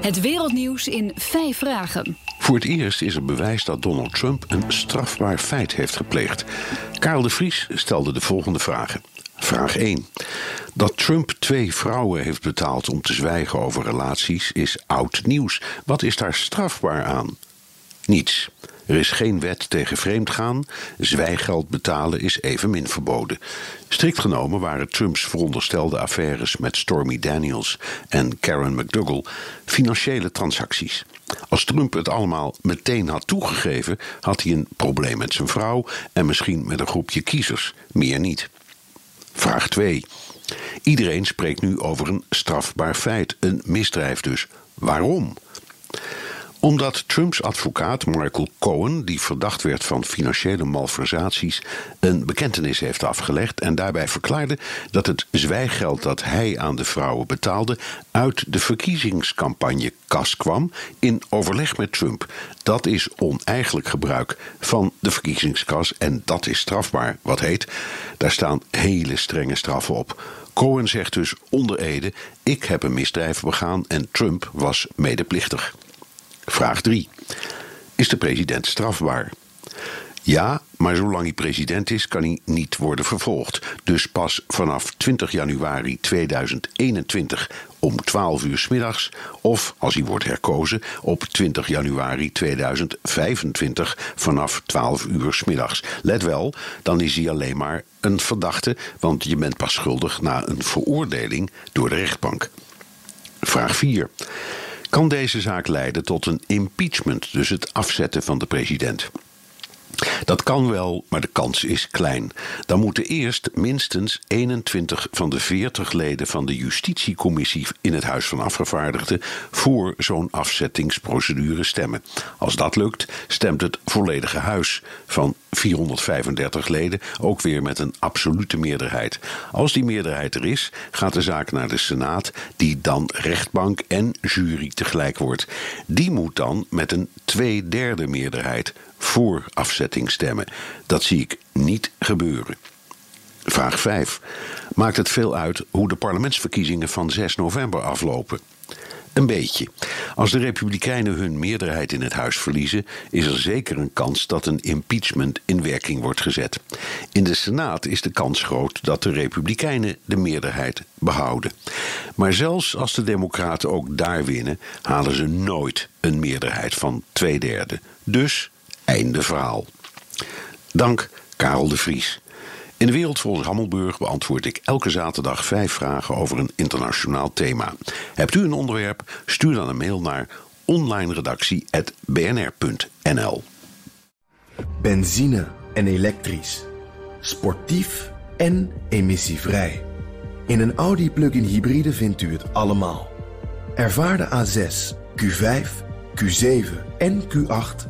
Het wereldnieuws in vijf vragen. Voor het eerst is er bewijs dat Donald Trump een strafbaar feit heeft gepleegd. Karel de Vries stelde de volgende vragen. Vraag 1. Dat Trump twee vrouwen heeft betaald om te zwijgen over relaties is oud nieuws. Wat is daar strafbaar aan? Niets. Er is geen wet tegen vreemdgaan. Zwijgeld betalen is evenmin verboden. Strikt genomen waren Trumps veronderstelde affaires met Stormy Daniels en Karen McDougal financiële transacties. Als Trump het allemaal meteen had toegegeven, had hij een probleem met zijn vrouw en misschien met een groepje kiezers, meer niet. Vraag 2. Iedereen spreekt nu over een strafbaar feit, een misdrijf dus. Waarom? Omdat Trumps advocaat Michael Cohen, die verdacht werd van financiële malversaties, een bekentenis heeft afgelegd en daarbij verklaarde dat het zwijggeld dat hij aan de vrouwen betaalde uit de verkiezingscampagne kas kwam in overleg met Trump. Dat is oneigenlijk gebruik van de verkiezingskas en dat is strafbaar. Wat heet, daar staan hele strenge straffen op. Cohen zegt dus onder Ede: Ik heb een misdrijf begaan en Trump was medeplichtig. Vraag 3. Is de president strafbaar? Ja, maar zolang hij president is, kan hij niet worden vervolgd. Dus pas vanaf 20 januari 2021 om 12 uur middags, of als hij wordt herkozen op 20 januari 2025 vanaf 12 uur middags. Let wel, dan is hij alleen maar een verdachte, want je bent pas schuldig na een veroordeling door de rechtbank. Vraag 4. Kan deze zaak leiden tot een impeachment, dus het afzetten van de president? Dat kan wel, maar de kans is klein. Dan moeten eerst minstens 21 van de 40 leden van de justitiecommissie in het Huis van Afgevaardigden voor zo'n afzettingsprocedure stemmen. Als dat lukt, stemt het volledige huis van 435 leden ook weer met een absolute meerderheid. Als die meerderheid er is, gaat de zaak naar de Senaat, die dan rechtbank en jury tegelijk wordt. Die moet dan met een tweederde meerderheid voor afzetting stemmen. Dat zie ik niet gebeuren. Vraag 5. Maakt het veel uit hoe de parlementsverkiezingen van 6 november aflopen? Een beetje. Als de Republikeinen hun meerderheid in het huis verliezen, is er zeker een kans dat een impeachment in werking wordt gezet. In de Senaat is de kans groot dat de Republikeinen de meerderheid behouden. Maar zelfs als de Democraten ook daar winnen, halen ze nooit een meerderheid van twee derde. Dus Einde verhaal. Dank Karel de Vries. In de wereld volgens Hammelburg beantwoord ik elke zaterdag vijf vragen over een internationaal thema. Hebt u een onderwerp? Stuur dan een mail naar onlineredactie.bnr.nl. Benzine en elektrisch. Sportief en emissievrij. In een Audi plug-in hybride vindt u het allemaal. Ervaar de A6, Q5, Q7 en Q8